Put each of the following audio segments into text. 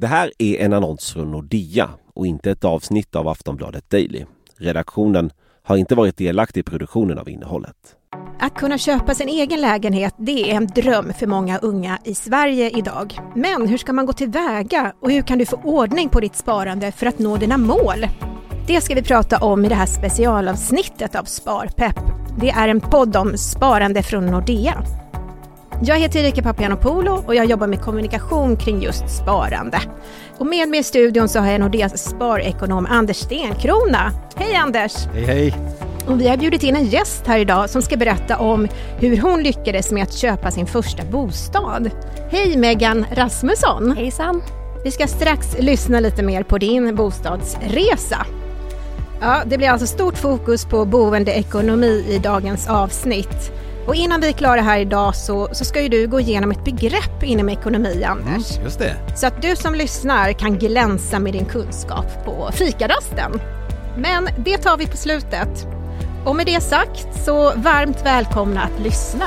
Det här är en annons från Nordea och inte ett avsnitt av Aftonbladet Daily. Redaktionen har inte varit delaktig i produktionen av innehållet. Att kunna köpa sin egen lägenhet, det är en dröm för många unga i Sverige idag. Men hur ska man gå tillväga och hur kan du få ordning på ditt sparande för att nå dina mål? Det ska vi prata om i det här specialavsnittet av Sparpepp. Det är en podd om sparande från Nordea. Jag heter Erika Papianopoulou och jag jobbar med kommunikation kring just sparande. Och med mig i studion så har jag Nordeas sparekonom Anders Stenkrona. Hej Anders! Hej hej! Och vi har bjudit in en gäst här idag som ska berätta om hur hon lyckades med att köpa sin första bostad. Hej Megan Rasmusson! Hejsan! Vi ska strax lyssna lite mer på din bostadsresa. Ja, det blir alltså stort fokus på boendeekonomi i dagens avsnitt. Och innan vi är klara här idag så, så ska ju du gå igenom ett begrepp inom ekonomi, Anders. Mm, just det. Så att du som lyssnar kan glänsa med din kunskap på fikarasten. Men det tar vi på slutet. Och med det sagt så varmt välkomna att lyssna.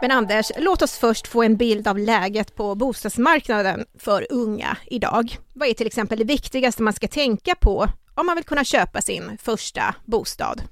Men Anders, låt oss först få en bild av läget på bostadsmarknaden för unga idag. Vad är till exempel det viktigaste man ska tänka på om man vill kunna köpa sin första bostad?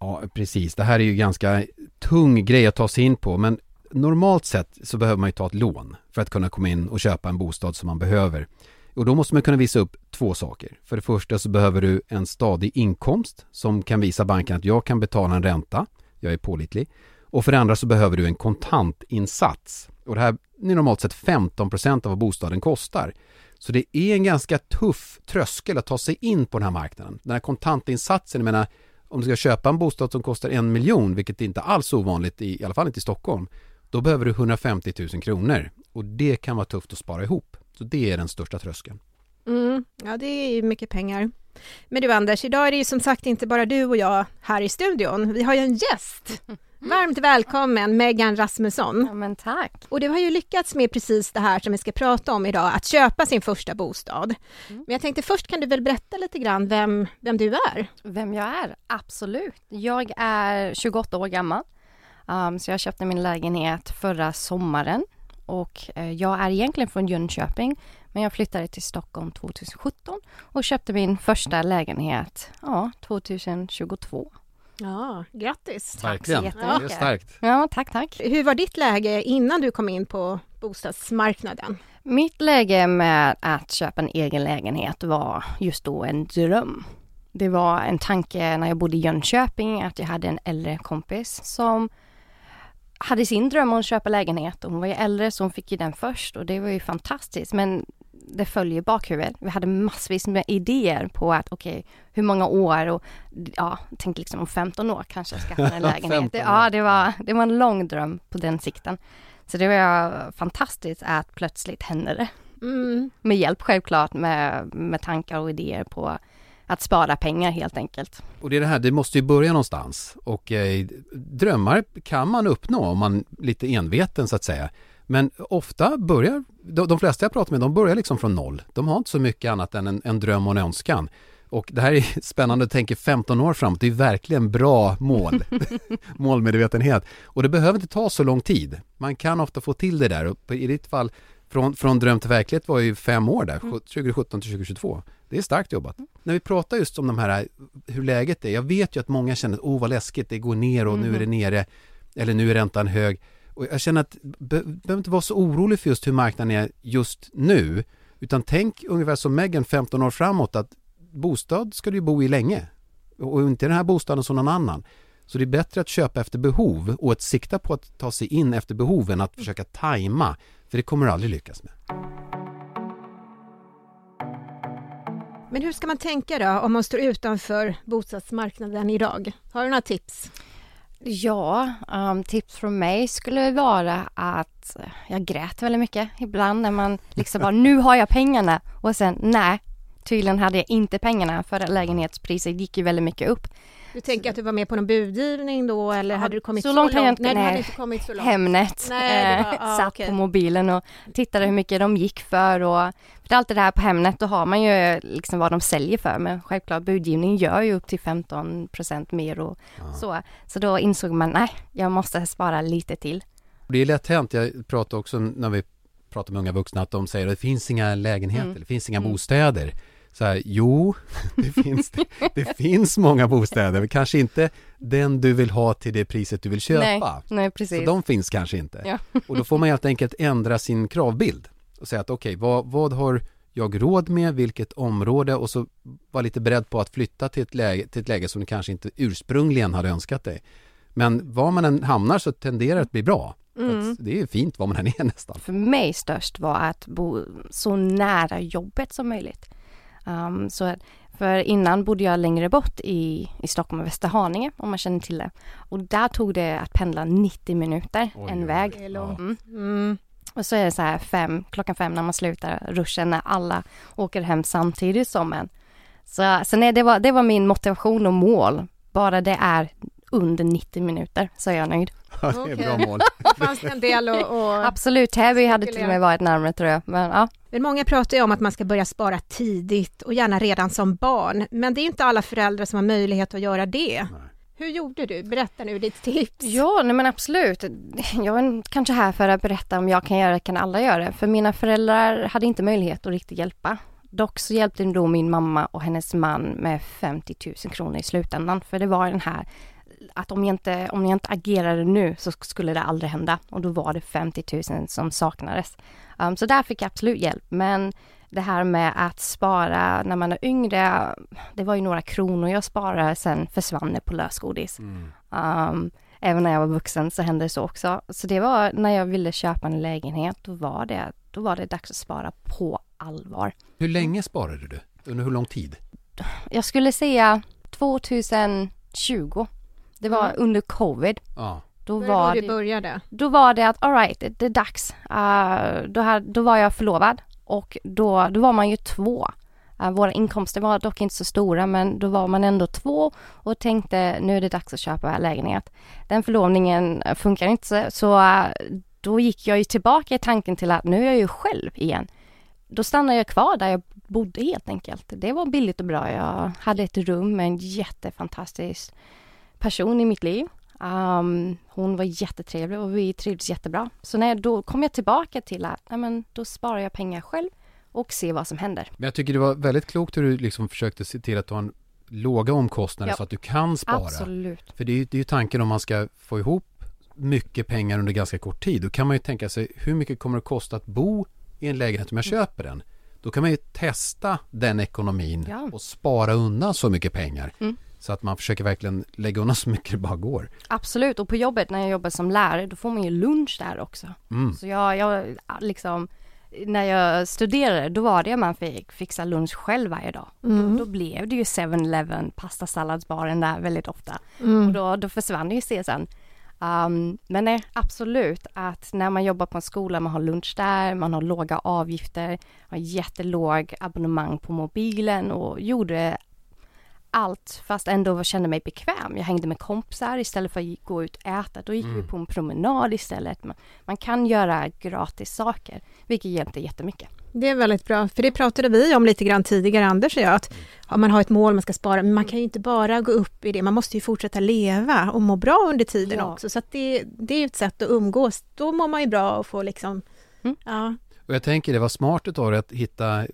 Ja, precis. Det här är ju ganska tung grej att ta sig in på, men normalt sett så behöver man ju ta ett lån för att kunna komma in och köpa en bostad som man behöver. Och då måste man kunna visa upp två saker. För det första så behöver du en stadig inkomst som kan visa banken att jag kan betala en ränta, jag är pålitlig. Och för det andra så behöver du en kontantinsats. Och det här är normalt sett 15% av vad bostaden kostar. Så det är en ganska tuff tröskel att ta sig in på den här marknaden. Den här kontantinsatsen, jag menar, om du ska köpa en bostad som kostar en miljon, vilket inte alls är ovanligt, i, i alla fall inte i Stockholm, då behöver du 150 000 kronor. Och det kan vara tufft att spara ihop. Så det är den största tröskeln. Mm, ja, det är ju mycket pengar. Men du Anders, idag är det ju som sagt inte bara du och jag här i studion. Vi har ju en gäst. Varmt välkommen Megan Rasmusson. Ja, men tack. Och du har ju lyckats med precis det här som vi ska prata om idag, att köpa sin första bostad. Mm. Men jag tänkte först kan du väl berätta lite grann vem, vem du är? Vem jag är? Absolut. Jag är 28 år gammal. Um, så jag köpte min lägenhet förra sommaren och uh, jag är egentligen från Jönköping men jag flyttade till Stockholm 2017 och köpte min första lägenhet ja, 2022. Ja, grattis! Verkligen. Tack så. Det är starkt. Ja, tack, tack. Hur var ditt läge innan du kom in på bostadsmarknaden? Mitt läge med att köpa en egen lägenhet var just då en dröm. Det var en tanke när jag bodde i Jönköping att jag hade en äldre kompis som hade sin dröm om att köpa lägenhet och hon var ju äldre så hon fick ju den först och det var ju fantastiskt men det följer bakhuvudet. Vi hade massvis med idéer på att okej, okay, hur många år och ja, tänkte liksom om 15 år kanske skaffa en lägenhet. ja, det var, det var en lång dröm på den sikten. Så det var fantastiskt att plötsligt hände det. Mm. Med hjälp självklart med, med tankar och idéer på att spara pengar helt enkelt. Och det är det här, det måste ju börja någonstans och eh, drömmar kan man uppnå om man lite enveten så att säga. Men ofta börjar, de, de flesta jag pratar med, de börjar liksom från noll. De har inte så mycket annat än en, en dröm och en önskan. Och det här är spännande att tänka 15 år framåt, det är verkligen bra mål, målmedvetenhet. Och det behöver inte ta så lång tid. Man kan ofta få till det där och i ditt fall från, från dröm till verklighet var ju fem år där, 2017 till 2022. Det är starkt jobbat. När vi pratar just om de här, hur läget är, jag vet ju att många känner, oh, vad läskigt, det går ner och nu är det nere, eller nu är räntan hög. Och jag känner att be behöver inte vara så orolig för just hur marknaden är just nu. Utan tänk ungefär som Megan 15 år framåt att bostad ska du bo i länge. Och inte den här bostaden som någon annan. Så det är bättre att köpa efter behov och att sikta på att ta sig in efter behov än att försöka tajma. För det kommer du aldrig lyckas med. Men hur ska man tänka då om man står utanför bostadsmarknaden idag? Har du några tips? Ja, um, tips från mig skulle vara att eh, jag grät väldigt mycket ibland när man liksom bara nu har jag pengarna. Och sen nej, tydligen hade jag inte pengarna för lägenhetspriset gick ju väldigt mycket upp. Du tänker att du var med på någon budgivning då eller ja, hade du kommit så, så långt? långt? Inte, nej, nej, du hade inte kommit så långt. Hemnet. Nej, var, ah, satt okay. på mobilen och tittade hur mycket de gick för och för allt det där på Hemnet då har man ju liksom vad de säljer för men självklart budgivning gör ju upp till 15% mer och ah. så. Så då insåg man nej, jag måste spara lite till. Det är lätt hänt, jag pratar också när vi pratar med unga vuxna att de säger att det finns inga lägenheter, Mm. det finns inga Mm. bostäder. Så här, jo, det finns, det finns många bostäder, men kanske inte den du vill ha till det priset du vill köpa. Nej, nej precis. Så de finns kanske inte. Ja. Och då får man helt enkelt ändra sin kravbild och säga att okej, vad, vad har jag råd med, vilket område och så vara lite beredd på att flytta till ett, läge, till ett läge som du kanske inte ursprungligen hade önskat dig. Men var man än hamnar så tenderar det att bli bra. Mm. Det är fint var man än är nästan. För mig störst var att bo så nära jobbet som möjligt. Um, så för innan bodde jag längre bort i, i Stockholm och Västerhaninge om man känner till det. Och där tog det att pendla 90 minuter Oj, en oj, väg. Det är långt. Mm. Mm. Och så är det så här fem, klockan fem när man slutar ruschen när alla åker hem samtidigt som en. Så, så nej, det, var, det var min motivation och mål. Bara det är under 90 minuter så är jag nöjd. Ja, det är Okej. bra mål. Fanns det en del och, och... Absolut, Täby hade till och med varit närmare tror jag. Men ja, Men många pratar ju om att man ska börja spara tidigt och gärna redan som barn. Men det är inte alla föräldrar som har möjlighet att göra det. Nej. Hur gjorde du? Berätta nu ditt tips. Ja, nej men absolut. Jag är kanske här för att berätta om jag kan göra det, kan alla göra det. För mina föräldrar hade inte möjlighet att riktigt hjälpa. Dock så hjälpte då min mamma och hennes man med 50 000 kronor i slutändan. För det var den här att om jag inte, om jag inte agerade nu så skulle det aldrig hända. Och då var det 50 000 som saknades. Um, så där fick jag absolut hjälp. Men det här med att spara när man är yngre, det var ju några kronor jag sparade, sen försvann det på lösgodis. Mm. Um, även när jag var vuxen så hände det så också. Så det var när jag ville köpa en lägenhet, då var det, då var det dags att spara på allvar. Hur länge sparade du? Under hur lång tid? Jag skulle säga 2020. Det var Mm. under covid. Ja. Då Var var det då det, började? då var det att alright, det, det är dags. Uh, då, då var jag förlovad och då, då var man ju två. Uh, våra inkomster var dock inte så stora men då var man ändå två och tänkte nu är det dags att köpa lägenhet. Den förlovningen funkar inte så, eh, då gick jag ju tillbaka i tanken till att nu är jag ju själv igen. Då stannade jag kvar där jag bodde helt enkelt. Det var billigt och bra. Jag hade ett rum med en jättefantastisk person i mitt liv. Um, hon var jättetrevlig och vi trivdes jättebra. Så när jag, då kom jag tillbaka till att nej men, då sparar jag pengar själv och ser vad som händer. Men jag tycker det var väldigt klokt hur du liksom försökte se till att du har en låga omkostnader Ja. så att du kan spara. Absolut. För det är, ju, det är ju tanken om man ska få ihop mycket pengar under ganska kort tid. Då kan man ju tänka sig hur mycket kommer det kosta att bo i en lägenhet om jag köper den? Då kan man ju testa den ekonomin Ja. och spara undan så mycket pengar. Mm. Så att man försöker verkligen lägga undan så mycket det bara går. Absolut. Och på jobbet när jag jobbar som lärare, då får man ju lunch där också. Mm. Så jag, jag liksom, när jag studerade, då var det att man fick fixa lunch själv varje dag. Mm. Då blev det ju 7-Eleven, pastasalladsbaren där väldigt ofta. Och Mm. då, då försvann ju det sen. Um, men nej, absolut att när man jobbar på en skola, man har lunch där, man har låga avgifter, har jättelåg abonnemang på mobilen och gjorde allt fast ändå kände mig bekväm. Jag hängde med kompisar istället för att gå ut och äta. Då gick vi Mm. på en promenad istället. Man, man kan göra gratis saker, vilket hjälpte jättemycket. Det är väldigt bra, för det pratade vi om lite grann tidigare, Anders och jag, att ja, man har ett mål man ska spara, men man kan ju inte bara gå upp i det, man måste ju fortsätta leva och må bra under tiden Ja. också, så att det, det är ju ett sätt att umgås, då mår man ju bra och får liksom, Mm. ja, Och jag tänker det var smart utav dig att hitta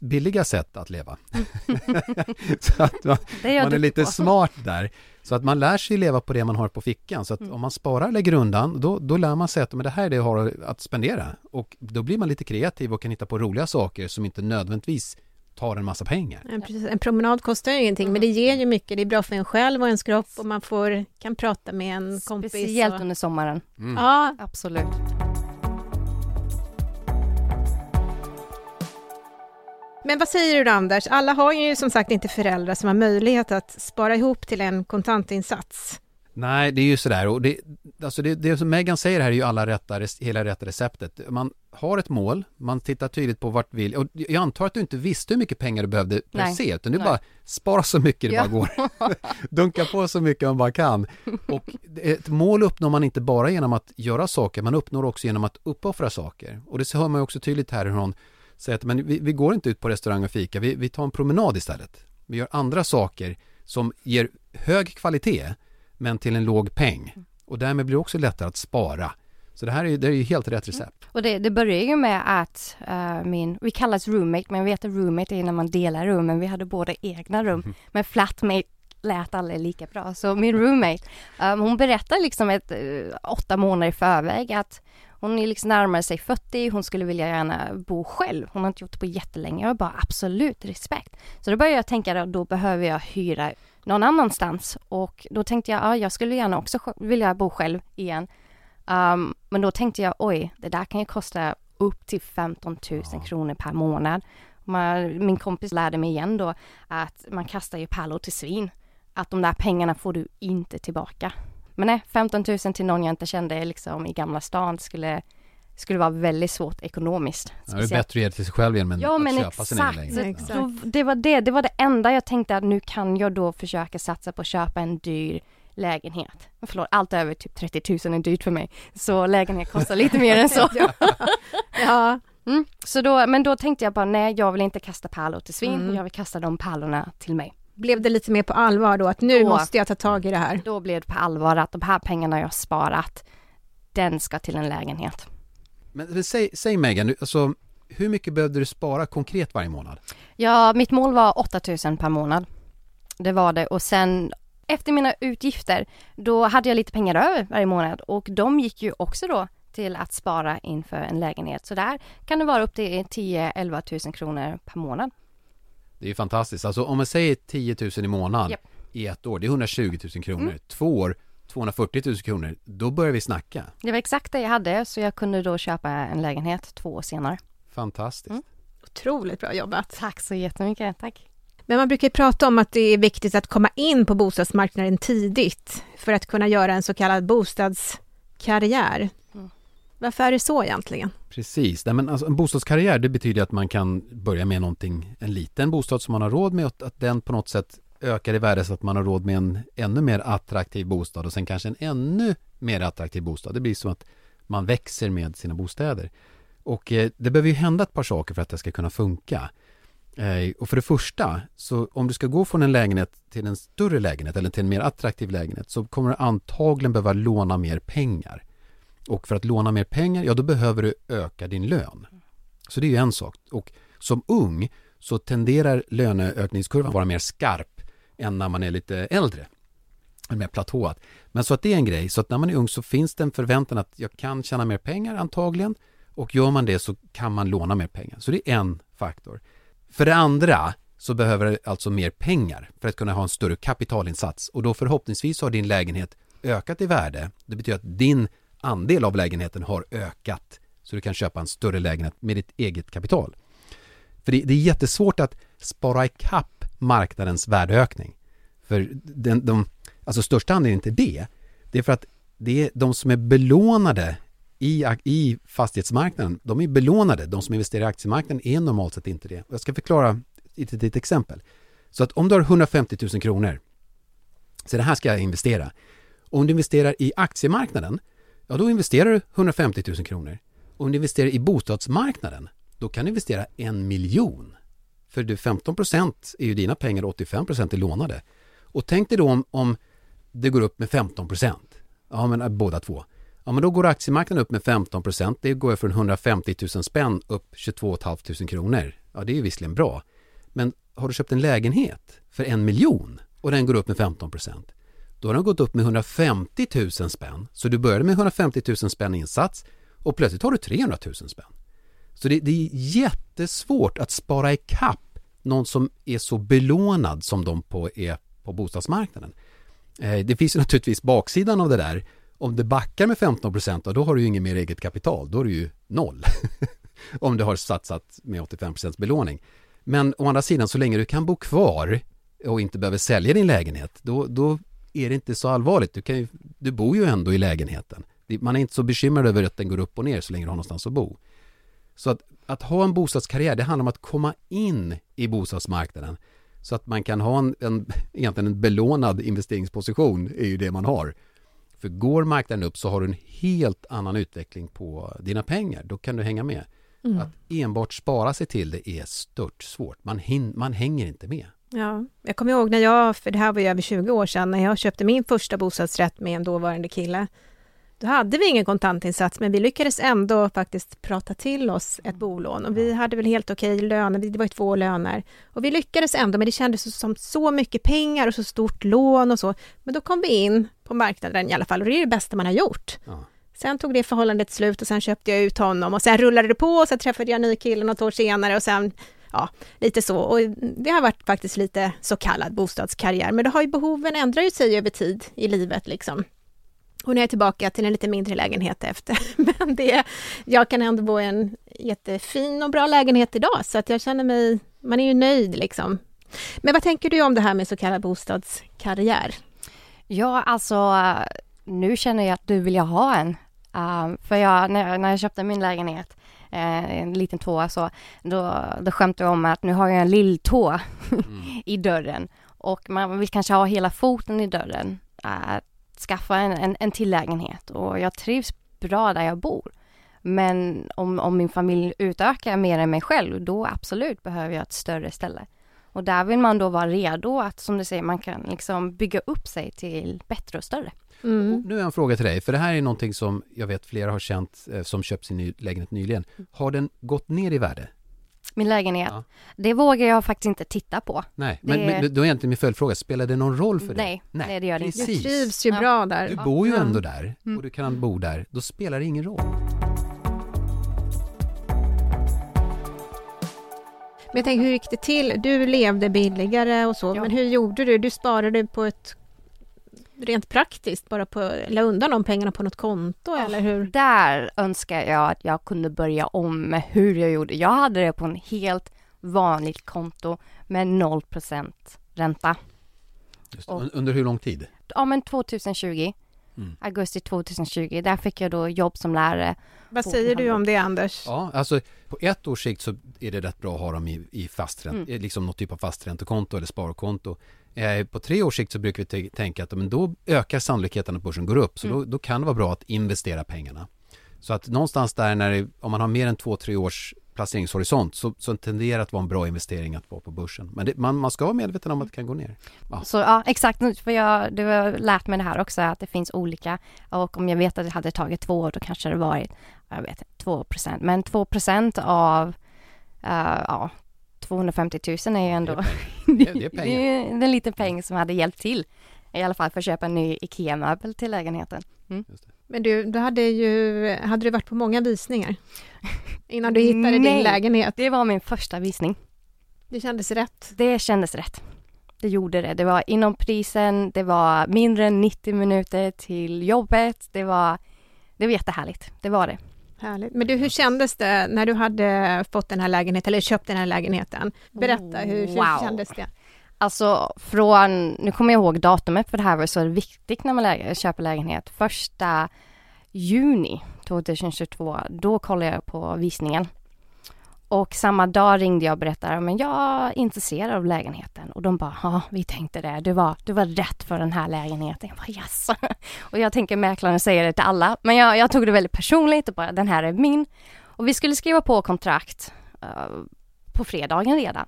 billiga sätt att leva. så att man, Det är man är lite på. smart där. Så att man lär sig leva på det man har på fickan. Så att Mm. om man sparar lägger undan, då, då lär man sig att men det här är det jag har att spendera. Och då blir man lite kreativ och kan hitta på roliga saker som inte nödvändigtvis tar en massa pengar. en, precis, en promenad kostar ju ingenting, men det ger ju mycket, det är bra för en själv och ens kropp och man får, kan prata med en kompis. Speciellt och, under sommaren. Mm. Ja, Absolut. Men vad säger du då, Anders? Alla har ju som sagt inte föräldrar som har möjlighet att spara ihop till en kontantinsats. Nej, det är ju sådär. Och det, alltså det, det som Megan säger här är ju alla rätta, hela rätta receptet. Man har ett mål, man tittar tydligt på vart vill. Och jag antar att du inte visste hur mycket pengar du behövde per se, utan du Nej. bara spara så mycket det Ja. bara går. Dunka på så mycket man bara kan. Och ett mål uppnår man inte bara genom att göra saker, man uppnår också genom att uppoffra saker. Och det hör man ju också tydligt här hur hon säger att men vi, vi går inte ut på restaurang och fika, vi, vi tar en promenad istället. Vi gör andra saker som ger hög kvalitet men till en låg peng. Och därmed blir det också lättare att spara. Så det här är, det är ju helt rätt recept. Och det, det började ju med att uh, min, vi kallas roommate, men vi vet att roommate är när man delar rum, men vi hade båda egna rum. Mm. Men flatmate lät aldrig lika bra. Så min roommate, um, hon berättade liksom ett, uh, åtta månader i förväg att hon är liksom närmare sig 40, hon skulle vilja gärna bo själv. Hon har inte gjort det på jättelänge. Jag bara absolut respekt. Så då började jag tänka att då behöver jag hyra någon annanstans och då tänkte jag, ja, jag skulle gärna också vilja bo själv igen. Um, men då tänkte jag, oj, det där kan ju kosta upp till 15 000 ja. kronor per månad. Man, min kompis lärde mig igen då att man kastar ju pärlor till svin. Att de där pengarna får du inte tillbaka. Men nej, 15 000 till någon jag inte kände liksom i Gamla stan skulle skulle vara väldigt svårt ekonomiskt. Ja, det är bättre att ge det till sig själv igen men ja, att men köpa exakt, sin egen lägenhet. Exakt. Så det var det, det var det enda jag tänkte att nu kan jag då försöka satsa på att köpa en dyr lägenhet. Förlåt, allt över typ 30 000 är dyrt för mig. Så lägenhet kostar lite mer än så. ja. Mm. Så då, men då tänkte jag bara, nej jag vill inte kasta pärlor till svin, mm. jag vill kasta de pärlorna till mig. Blev det lite mer på allvar då, att nu då, måste jag ta tag i det här? Då blev det på allvar att de här pengarna jag sparat, den ska till en lägenhet. Men, men säg, säg Megan, alltså, hur mycket behövde du spara konkret varje månad? Ja, mitt mål var 8000 per månad. Det var det och sen efter mina utgifter, då hade jag lite pengar över varje månad och de gick ju också då till att spara inför en lägenhet. Så där kan det vara upp till 10-11 000 kronor per månad. Det är fantastiskt. Alltså om man säger 10 000 i månaden yep. i ett år, det är 120 000 kronor. Mm. Två år, 240 000 kronor. Då börjar vi snacka. Det var exakt det jag hade, så jag kunde då köpa en lägenhet två år senare. Fantastiskt. Mm. Otroligt bra jobbat. Tack så jättemycket. Tack. Men man brukar ju prata om att det är viktigt att komma in på bostadsmarknaden tidigt för att kunna göra en så kallad bostadskarriär. Varför är det så egentligen? Precis, Nej, men alltså, en bostadskarriär det betyder att man kan börja med någonting, en liten bostad som man har råd med och att den på något sätt ökar i värde så att man har råd med en ännu mer attraktiv bostad och sen kanske en ännu mer attraktiv bostad. Det blir som att man växer med sina bostäder. Och eh, det behöver ju hända ett par saker för att det ska kunna funka. Eh, och för det första, så om du ska gå från en lägenhet till en större lägenhet eller till en mer attraktiv lägenhet så kommer du antagligen behöva låna mer pengar. Och för att låna mer pengar, ja då behöver du öka din lön. Så det är ju en sak. Och som ung så tenderar löneökningskurvan vara mer skarp än när man är lite äldre. Mer platåat. Men så att det är en grej. Så att när man är ung så finns det en förväntan att jag kan tjäna mer pengar antagligen. Och gör man det så kan man låna mer pengar. Så det är en faktor. För det andra så behöver du alltså mer pengar för att kunna ha en större kapitalinsats och då förhoppningsvis har din lägenhet ökat i värde. Det betyder att din andel av lägenheten har ökat så du kan köpa en större lägenhet med ditt eget kapital. För det, det är jättesvårt att spara ikapp marknadens värdeökning. För den, de, alltså största anledningen till det, det är för att det är de som är belånade i, i fastighetsmarknaden, de är belånade. De som investerar i aktiemarknaden är normalt sett inte det. Jag ska förklara i ett, ett exempel. Så att om du har 150 000 kronor, så det här ska jag investera. Om du investerar i aktiemarknaden, ja då investerar du 150 000 kronor. Om du investerar i bostadsmarknaden, då kan du investera en miljon. För du 15 procent är ju dina pengar och 85 procent är lånade. Och tänk dig då om, om det går upp med 15 procent. Ja, men äh, båda två. Ja, men då går aktiemarknaden upp med 15 procent. Det går från 150 000 spänn upp 22 500 kronor. Ja, det är ju visserligen bra. Men har du köpt en lägenhet för en miljon och den går upp med 15 procent. Då har den gått upp med 150 000 spänn. Så du började med 150 000 spänn insats och plötsligt har du 300 000 spänn. Så det, det är jättesvårt att spara i kapp någon som är så belånad som de på, är på bostadsmarknaden. Eh, det finns ju naturligtvis baksidan av det där om det backar med 15 procent, då har du ju inget mer eget kapital. Då är det ju noll. om du har satsat med 85 procents belåning. Men å andra sidan, så länge du kan bo kvar och inte behöver sälja din lägenhet, då, då är det inte så allvarligt. Du, kan ju, du bor ju ändå i lägenheten. Man är inte så bekymrad över att den går upp och ner så länge du har någonstans att bo. Så att, att ha en bostadskarriär, det handlar om att komma in i bostadsmarknaden. Så att man kan ha en, en, egentligen en belånad investeringsposition, är ju det man har. För går marknaden upp så har du en helt annan utveckling på dina pengar. Då kan du hänga med. Mm. Att enbart spara sig till det är stört svårt. Man, hin- man hänger inte med. Ja, jag kommer ihåg när jag, för det här var ju över 20 år sedan, när jag köpte min första bostadsrätt med en dåvarande kille. Då hade vi ingen kontantinsats, men vi lyckades ändå faktiskt prata till oss ett bolån och vi hade väl helt okej löner, det var ju två löner. Och vi lyckades ändå, men det kändes som så mycket pengar och så stort lån och så. Men då kom vi in på marknaden i alla fall och det är det bästa man har gjort. Ja. Sen tog det förhållandet slut och sen köpte jag ut honom och sen rullade det på och sen träffade jag ny kille något år senare och sen ja, lite så. Och det har varit faktiskt lite så kallad bostadskarriär, men det har ju behoven ändrar ju sig över tid i livet liksom. Och nu är jag tillbaka till en lite mindre lägenhet efter. Men det, jag kan ändå bo i en jättefin och bra lägenhet idag, så att jag känner mig, man är ju nöjd liksom. Men vad tänker du om det här med så kallad bostadskarriär? Ja, alltså nu känner jag att du vill jag ha en. Uh, för jag, när, jag, när jag köpte min lägenhet, eh, en liten tvåa så, då, då skämtade jag om att nu har jag en lilltå mm. i dörren. Och man vill kanske ha hela foten i dörren. Att skaffa en, en, en till lägenhet och jag trivs bra där jag bor. Men om, om min familj utökar mer än mig själv, då absolut behöver jag ett större ställe. Och där vill man då vara redo att, som du säger, man kan liksom bygga upp sig till bättre och större. Mm. Nu har jag en fråga till dig, för det här är någonting som jag vet flera har känt eh, som köpt sin ny, lägenhet nyligen. Har den gått ner i värde? Min lägenhet? Ja. Det vågar jag faktiskt inte titta på. Nej, men, det... men då är egentligen min följdfråga, spelar det någon roll för dig? Nej, nej, nej det gör det inte. Du trivs ju ja. bra där. Du bor ju ändå där mm. och du kan bo där, då spelar det ingen roll. Men jag tänker, hur gick det till? Du levde billigare och så, ja. men hur gjorde du? Du sparade på ett rent praktiskt bara på, la undan de pengarna på något konto oh, eller hur? Där önskar jag att jag kunde börja om med hur jag gjorde. Jag hade det på en helt vanligt konto med 0 ränta. Och, under hur lång tid? Ja men 2020. Mm. Augusti 2020. Där fick jag då jobb som lärare. Vad säger du om det Anders? Ja, alltså på ett års sikt så är det rätt bra att ha dem i, i fast mm. liksom något typ av fasträntekonto eller sparkonto. Eh, på tre års sikt så brukar vi tänka att men då ökar sannolikheten att börsen går upp. Så mm. då, då, kan det vara bra att investera pengarna. Så att någonstans där när det, om man har mer än två, tre års placeringshorisont så, så tenderar det att vara en bra investering att vara på börsen. Men det, man, man ska vara medveten om att det kan gå ner. Ja. Så ja, exakt. För jag, du har lärt mig det här också att det finns olika och om jag vet att det hade tagit två år då kanske det varit, jag vet 2 procent. Men 2 procent av uh, ja, 250 000 är ju ändå... Det är, det är det är en liten peng som hade hjälpt till. I alla fall för att köpa en ny IKEA-möbel till lägenheten. Mm. Men du, du hade ju, hade du varit på många visningar? Innan du hittade Nej, din lägenhet? det var min första visning. Det kändes rätt? Det kändes rätt. Det gjorde det. Det var inom prisen, det var mindre än 90 minuter till jobbet. Det var, det var jättehärligt. Det var det. Härligt. Men du, hur kändes det när du hade fått den här lägenheten eller köpt den här lägenheten? Berätta, hur, hur wow. kändes det? Alltså från, nu kommer jag ihåg datumet för det här var så viktigt när man lä köper lägenhet. Första juni 2022, då kollade jag på visningen. Och samma dag ringde jag och berättade, men jag är intresserad av lägenheten. Och de bara, ja vi tänkte det, du var, du var rätt för den här lägenheten. Jag bara, yes. Och jag tänker mäklaren säger det till alla, men jag, jag tog det väldigt personligt och bara, den här är min. Och vi skulle skriva på kontrakt uh, på fredagen redan.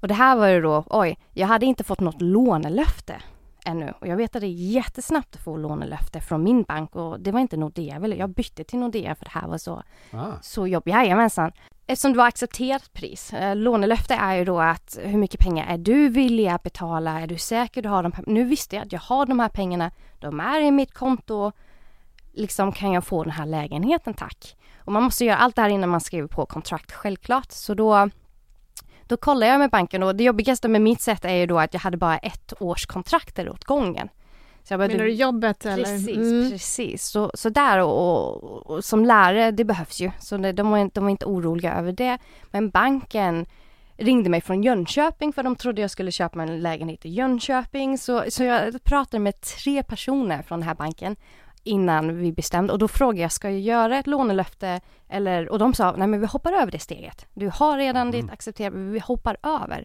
Och det här var ju då, oj, jag hade inte fått något lånelöfte ännu. Och jag vet att det är jättesnabbt att få lånelöfte från min bank och det var inte Nordea. Jag bytte till Nordea för det här var så, ah. så jobbigt. Jajamensan. Eftersom det var accepterat pris. Eh, lånelöfte är ju då att hur mycket pengar är du villig att betala? Är du säker du har de här? Nu visste jag att jag har de här pengarna. De är i mitt konto. Liksom kan jag få den här lägenheten tack? Och man måste göra allt det här innan man skriver på kontrakt självklart. Så då då kollar jag med banken och det jobbigaste med mitt sätt är ju då att jag hade bara ett års kontrakter åt gången. Så jag bara, Menar du jobbet eller? Precis, mm. precis. Så, så där och, och, och, som lärare, det behövs ju. Så det, de, var, de var inte oroliga över det. Men banken ringde mig från Jönköping för de trodde jag skulle köpa en lägenhet i Jönköping. Så, så jag pratade med tre personer från den här banken innan vi bestämde och då frågade jag, ska jag göra ett lånelöfte eller, och de sa, nej men vi hoppar över det steget. Du har redan mm. ditt accepterat, vi hoppar över.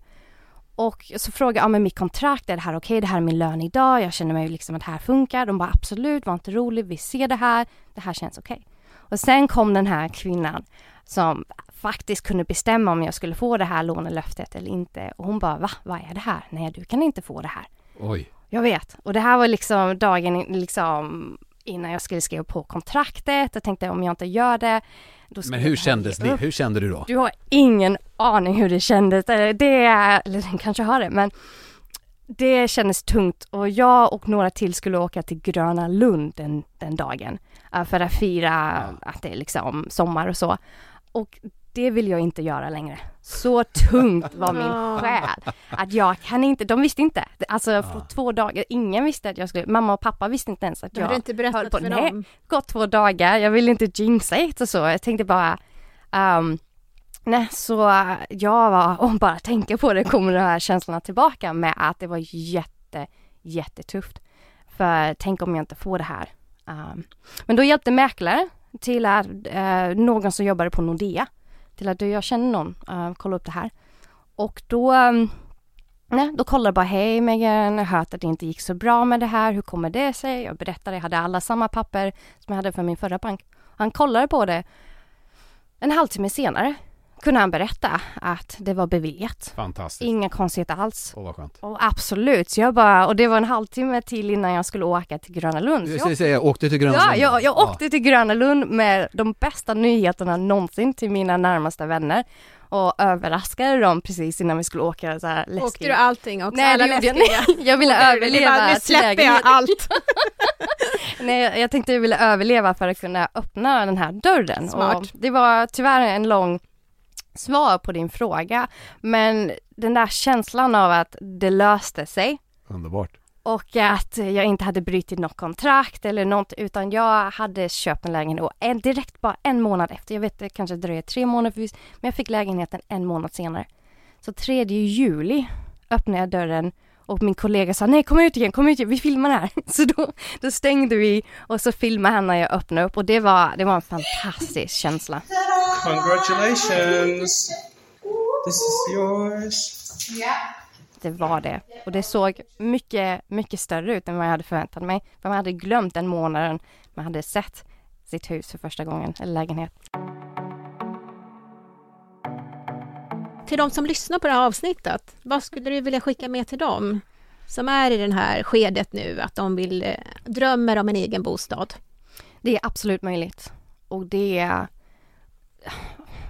Och så frågade jag, ja men mitt kontrakt, är det här okej? Okay? Det här är min lön idag, jag känner mig liksom att det här funkar. De bara absolut, var inte rolig, vi ser det här, det här känns okej. Okay. Och sen kom den här kvinnan som faktiskt kunde bestämma om jag skulle få det här lånelöftet eller inte. Och hon bara, va, vad är det här? Nej, du kan inte få det här. Oj. Jag vet. Och det här var liksom dagen liksom innan jag skulle skriva på kontraktet. Jag tänkte om jag inte gör det, då Men hur kändes det? Hur kände du då? Du har ingen aning hur det kändes. Eller det, eller den kanske har det, men det kändes tungt och jag och några till skulle åka till Gröna Lund den, den dagen uh, för att fira ja. att det är liksom sommar och så. Och det vill jag inte göra längre. Så tungt var min själ. Att jag kan inte, de visste inte. Alltså för två dagar, ingen visste att jag skulle, mamma och pappa visste inte ens att jag du inte berättat på. för Nej, dem? gått två dagar, jag ville inte jinxa ett och så. Jag tänkte bara, um, nej så jag var, och bara tänka på det kommer de här känslorna tillbaka med att det var jätte, jättetufft. För tänk om jag inte får det här. Um, men då hjälpte mäklare till att, uh, någon som jobbade på Nordea till att jag känner någon, eh, uh, kolla upp det här. Och då, um, nej, då kollade jag bara, hej Megan, jag har hört att det inte gick så bra med det här, hur kommer det sig? Jag berättade, jag hade alla samma papper som jag hade för min förra bank. Han kollade på det en halvtimme senare kunde han berätta att det var beviljat. Fantastiskt. Inga konstigheter alls. Åh, vad skönt. Och absolut, så jag bara, och det var en halvtimme till innan jag skulle åka till Gröna Lund. Du jag, säga, jag åkte till Gröna ja, Lund? Jag, jag åkte till Gröna Lund med de bästa nyheterna någonsin till mina närmaste vänner och överraskade dem precis innan vi skulle åka så här läskigt. Åkte du allting också? Nej, alla det gjorde jag Jag ville överleva bara, Nu släpper jag allt. Nej, jag tänkte jag ville överleva för att kunna öppna den här dörren. Smart. Och det var tyvärr en lång svar på din fråga. Men den där känslan av att det löste sig. Underbart. Och att jag inte hade brutit något kontrakt eller något utan jag hade köpt en lägenhet och en, direkt bara en månad efter, jag vet det kanske dröjer tre månader men jag fick lägenheten en månad senare. Så 3 juli öppnade jag dörren och min kollega sa nej kom ut igen, kom ut igen, vi filmar här. Så då, då stängde vi och så filmade han när jag öppnade upp och det var, det var en fantastisk känsla. Congratulations! This is yours. Yeah. Det var det. Och det såg mycket, mycket större ut än vad jag hade förväntat mig. För man hade glömt den månaden man hade sett sitt hus för första gången, eller lägenhet. Till de som lyssnar på det här avsnittet, vad skulle du vilja skicka med till dem? Som är i det här skedet nu, att de vill eh, drömmer om en egen bostad. Det är absolut möjligt. Och det är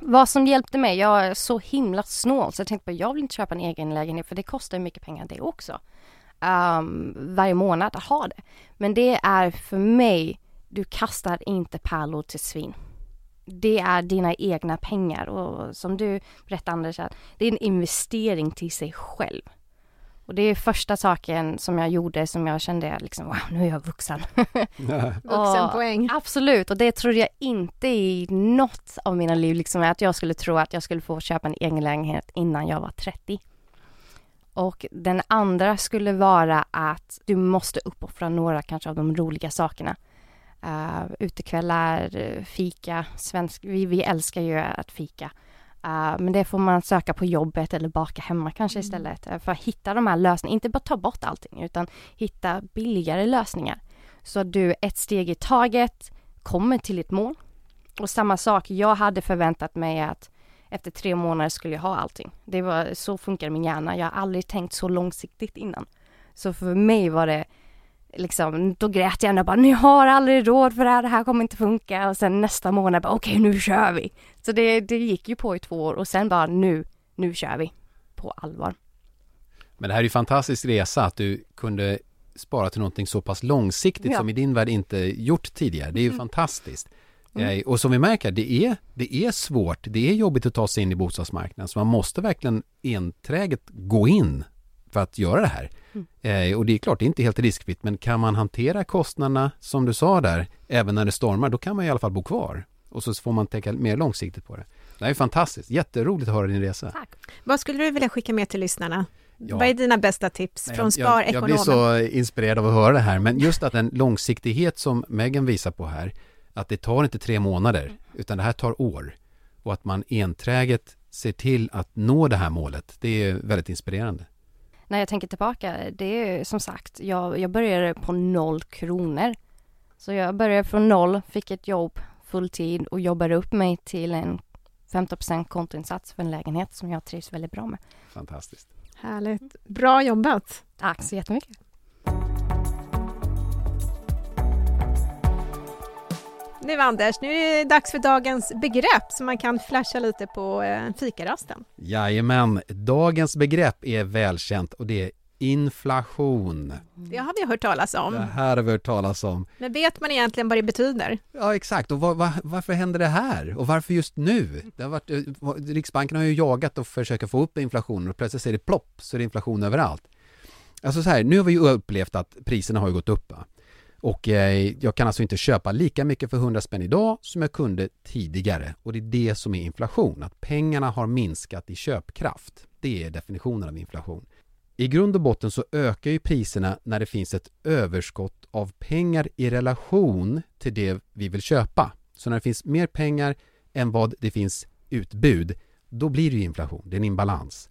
vad som hjälpte mig, jag är så himla snål så jag tänkte på jag vill inte köpa en egen lägenhet för det kostar mycket pengar det också. Um, varje månad att ha det. Men det är för mig, du kastar inte pärlor till svin. Det är dina egna pengar och som du berättade Anders, det är en investering till sig själv. Och det är första saken som jag gjorde som jag kände liksom, wow, nu är jag vuxen. Vuxenpoäng. Absolut, och det trodde jag inte i något av mina liv, liksom att jag skulle tro att jag skulle få köpa en egen lägenhet innan jag var 30. Och den andra skulle vara att du måste uppoffra några kanske av de roliga sakerna. Uh, utekvällar, fika, svensk, vi, vi älskar ju att fika. Uh, men det får man söka på jobbet eller baka hemma kanske mm. istället. Uh, för att hitta de här lösningarna, inte bara ta bort allting utan hitta billigare lösningar. Så att du ett steg i taget kommer till ditt mål. Och samma sak, jag hade förväntat mig att efter tre månader skulle jag ha allting. Det var, så funkar min hjärna. Jag har aldrig tänkt så långsiktigt innan. Så för mig var det liksom, då grät jag och bara, ni har aldrig råd för det här, det här kommer inte funka. Och sen nästa månad bara, okej okay, nu kör vi. Så det, det gick ju på i två år och sen bara, nu, nu kör vi. På allvar. Men det här är ju fantastisk resa att du kunde spara till någonting så pass långsiktigt ja. som i din värld inte gjort tidigare. Det är ju mm. fantastiskt. Mm. Eh, och som vi märker, det är, det är svårt, det är jobbigt att ta sig in i bostadsmarknaden, så man måste verkligen enträget gå in för att göra det här. Mm. Eh, och det är klart, det är inte helt riskfritt, men kan man hantera kostnaderna, som du sa där, även när det stormar, då kan man i alla fall bo kvar. Och så får man tänka mer långsiktigt på det. Det är fantastiskt, jätteroligt att höra din resa. Tack. Vad skulle du vilja skicka med till lyssnarna? Ja. Vad är dina bästa tips från Sparekonomen? Jag, jag blir så inspirerad av att höra det här, men just att den långsiktighet som Megan visar på här, att det tar inte tre månader, utan det här tar år. Och att man enträget ser till att nå det här målet, det är väldigt inspirerande när jag tänker tillbaka, det är som sagt, jag, jag började på noll kronor. Så jag började från noll, fick ett jobb fulltid och jobbade upp mig till en 15% kontoinsats för en lägenhet som jag trivs väldigt bra med. Fantastiskt. Härligt. Bra jobbat. Tack så jättemycket. Nu Anders, nu är det dags för dagens begrepp så man kan flasha lite på eh, fikarasten. Jajamän, dagens begrepp är välkänt och det är inflation. Det har vi hört talas om. Det här har vi hört talas om. Men vet man egentligen vad det betyder? Ja, exakt. Och var, var, varför händer det här? Och varför just nu? Det har varit, eh, Riksbanken har ju jagat och försöka få upp inflationen och plötsligt säger det plopp så är det inflation överallt. Alltså så här, nu har vi ju upplevt att priserna har gått upp. Va? Och eh, jag kan alltså inte köpa lika mycket för 100 spänn idag som jag kunde tidigare. Och det är det som är inflation, att pengarna har minskat i köpkraft. Det är definitionen av inflation. I grund och botten så ökar ju priserna när det finns ett överskott av pengar i relation till det vi vill köpa. Så när det finns mer pengar än vad det finns utbud, då blir det ju inflation. Det är en imbalans.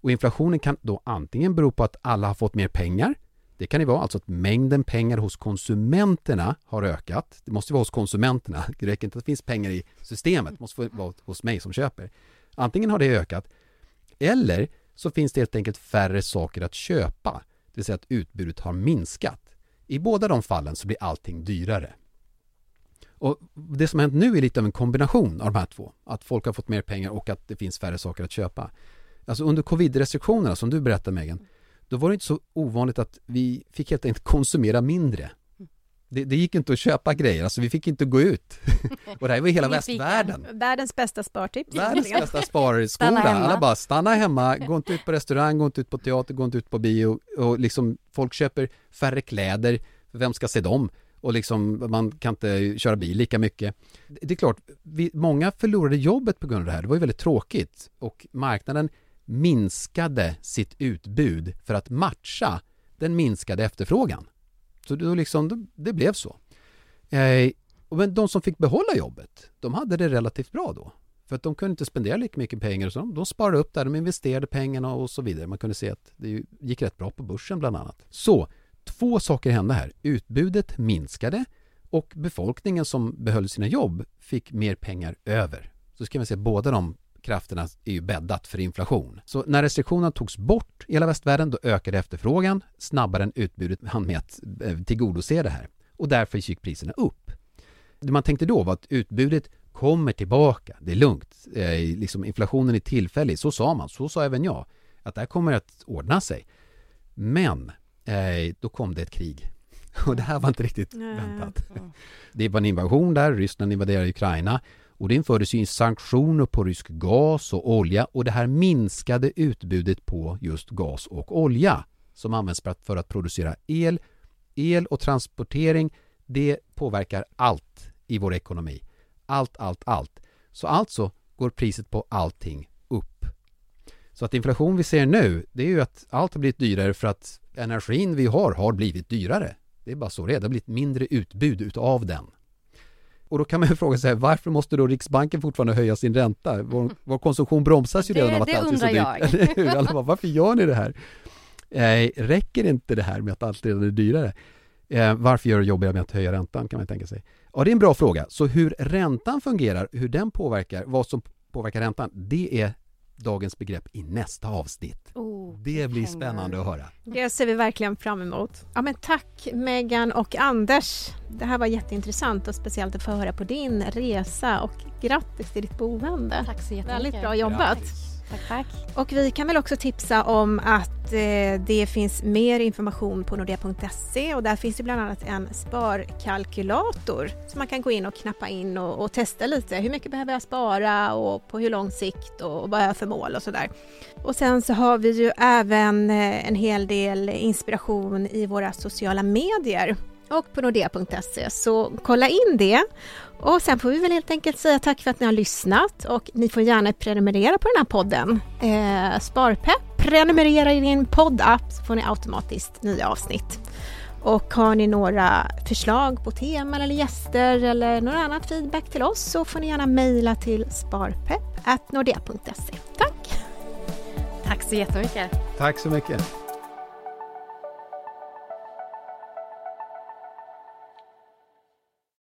Och inflationen kan då antingen bero på att alla har fått mer pengar. Det kan ju vara alltså att mängden pengar hos konsumenterna har ökat. Det måste vara hos konsumenterna. Det räcker inte att det finns pengar i systemet. Det måste vara hos mig som köper. Antingen har det ökat eller så finns det helt enkelt färre saker att köpa. Det vill säga att utbudet har minskat. I båda de fallen så blir allting dyrare. Och Det som har hänt nu är lite av en kombination av de här två. Att folk har fått mer pengar och att det finns färre saker att köpa. Alltså under covid-restriktionerna som du berättade Megan, då var det inte så ovanligt att vi fick helt enkelt konsumera mindre. Det, det, gick inte att köpa grejer, alltså vi fick inte gå ut. och det här var hela västvärlden. Världens bästa spartips. Världens bästa sparskola. Alla bara stanna hemma, gå inte ut på restaurang, gå inte ut på teater, gå inte ut på bio. Och liksom folk köper färre kläder, vem ska se dem? Och liksom man kan inte köra bil lika mycket. Det är klart, vi, många förlorade jobbet på grund av det här. Det var ju väldigt tråkigt. Och marknaden minskade sitt utbud för att matcha den minskade efterfrågan. Så då liksom, det blev så. Eh, men de som fick behålla jobbet, de hade det relativt bra då. För att de kunde inte spendera lika mycket pengar. Så de, de sparade upp där, de investerade pengarna och så vidare. Man kunde se att det gick rätt bra på börsen bland annat. Så, två saker hände här. Utbudet minskade och befolkningen som behöll sina jobb fick mer pengar över. Så ska man se, båda de krafterna är ju bäddat för inflation. Så när restriktionerna togs bort i hela västvärlden då ökade efterfrågan snabbare än utbudet hann med att eh, tillgodose det här. Och därför gick priserna upp. Det man tänkte då var att utbudet kommer tillbaka, det är lugnt, eh, liksom inflationen är tillfällig, så sa man, så sa även jag, att det här kommer att ordna sig. Men eh, då kom det ett krig. Och det här var inte riktigt väntat. Det var en invasion där, Ryssland invaderade Ukraina och det infördes ju sanktioner på rysk gas och olja och det här minskade utbudet på just gas och olja som används för att producera el. El och transportering, det påverkar allt i vår ekonomi. Allt, allt, allt. Så alltså går priset på allting upp. Så att inflation vi ser nu, det är ju att allt har blivit dyrare för att energin vi har har blivit dyrare. Det är bara så det är. Det har blivit mindre utbud utav den. Och då kan man ju fråga sig varför måste då Riksbanken fortfarande höja sin ränta? Vår, vår konsumtion bromsas ju redan av att allt är så dyrt. Det jag. bara, varför gör ni det här? Eh, räcker inte det här med att allt redan är dyrare? Eh, varför gör det jobbigare med att höja räntan kan man tänka sig? Ja, det är en bra fråga. Så hur räntan fungerar, hur den påverkar, vad som påverkar räntan, det är dagens begrepp i nästa avsnitt. Oh, det blir spännande att höra. Det ser vi verkligen fram emot. Ja, men tack Megan och Anders. Det här var jätteintressant och speciellt att få höra på din resa och grattis till ditt boende. Tack så jättemycket. Väldigt bra jobbat. Ja, Tack, tack. Och vi kan väl också tipsa om att eh, det finns mer information på nordea.se och där finns det bland annat en sparkalkylator som man kan gå in och knappa in och, och, testa lite. Hur mycket behöver jag spara och på hur lång sikt och vad har jag för mål och sådär. Och sen så har vi ju även eh, en hel del inspiration i våra sociala medier och på nordea.se. Så kolla in det. Och sen får vi väl helt enkelt säga tack för att ni har lyssnat och ni får gärna prenumerera på den här podden. Eh, Sparpepp, prenumerera i din poddapp så får ni automatiskt nya avsnitt. Och har ni några förslag på teman eller gäster eller någon annan feedback till oss så får ni gärna mejla till sparpepp.nordea.se. Tack! Tack så jättemycket! Tack så mycket!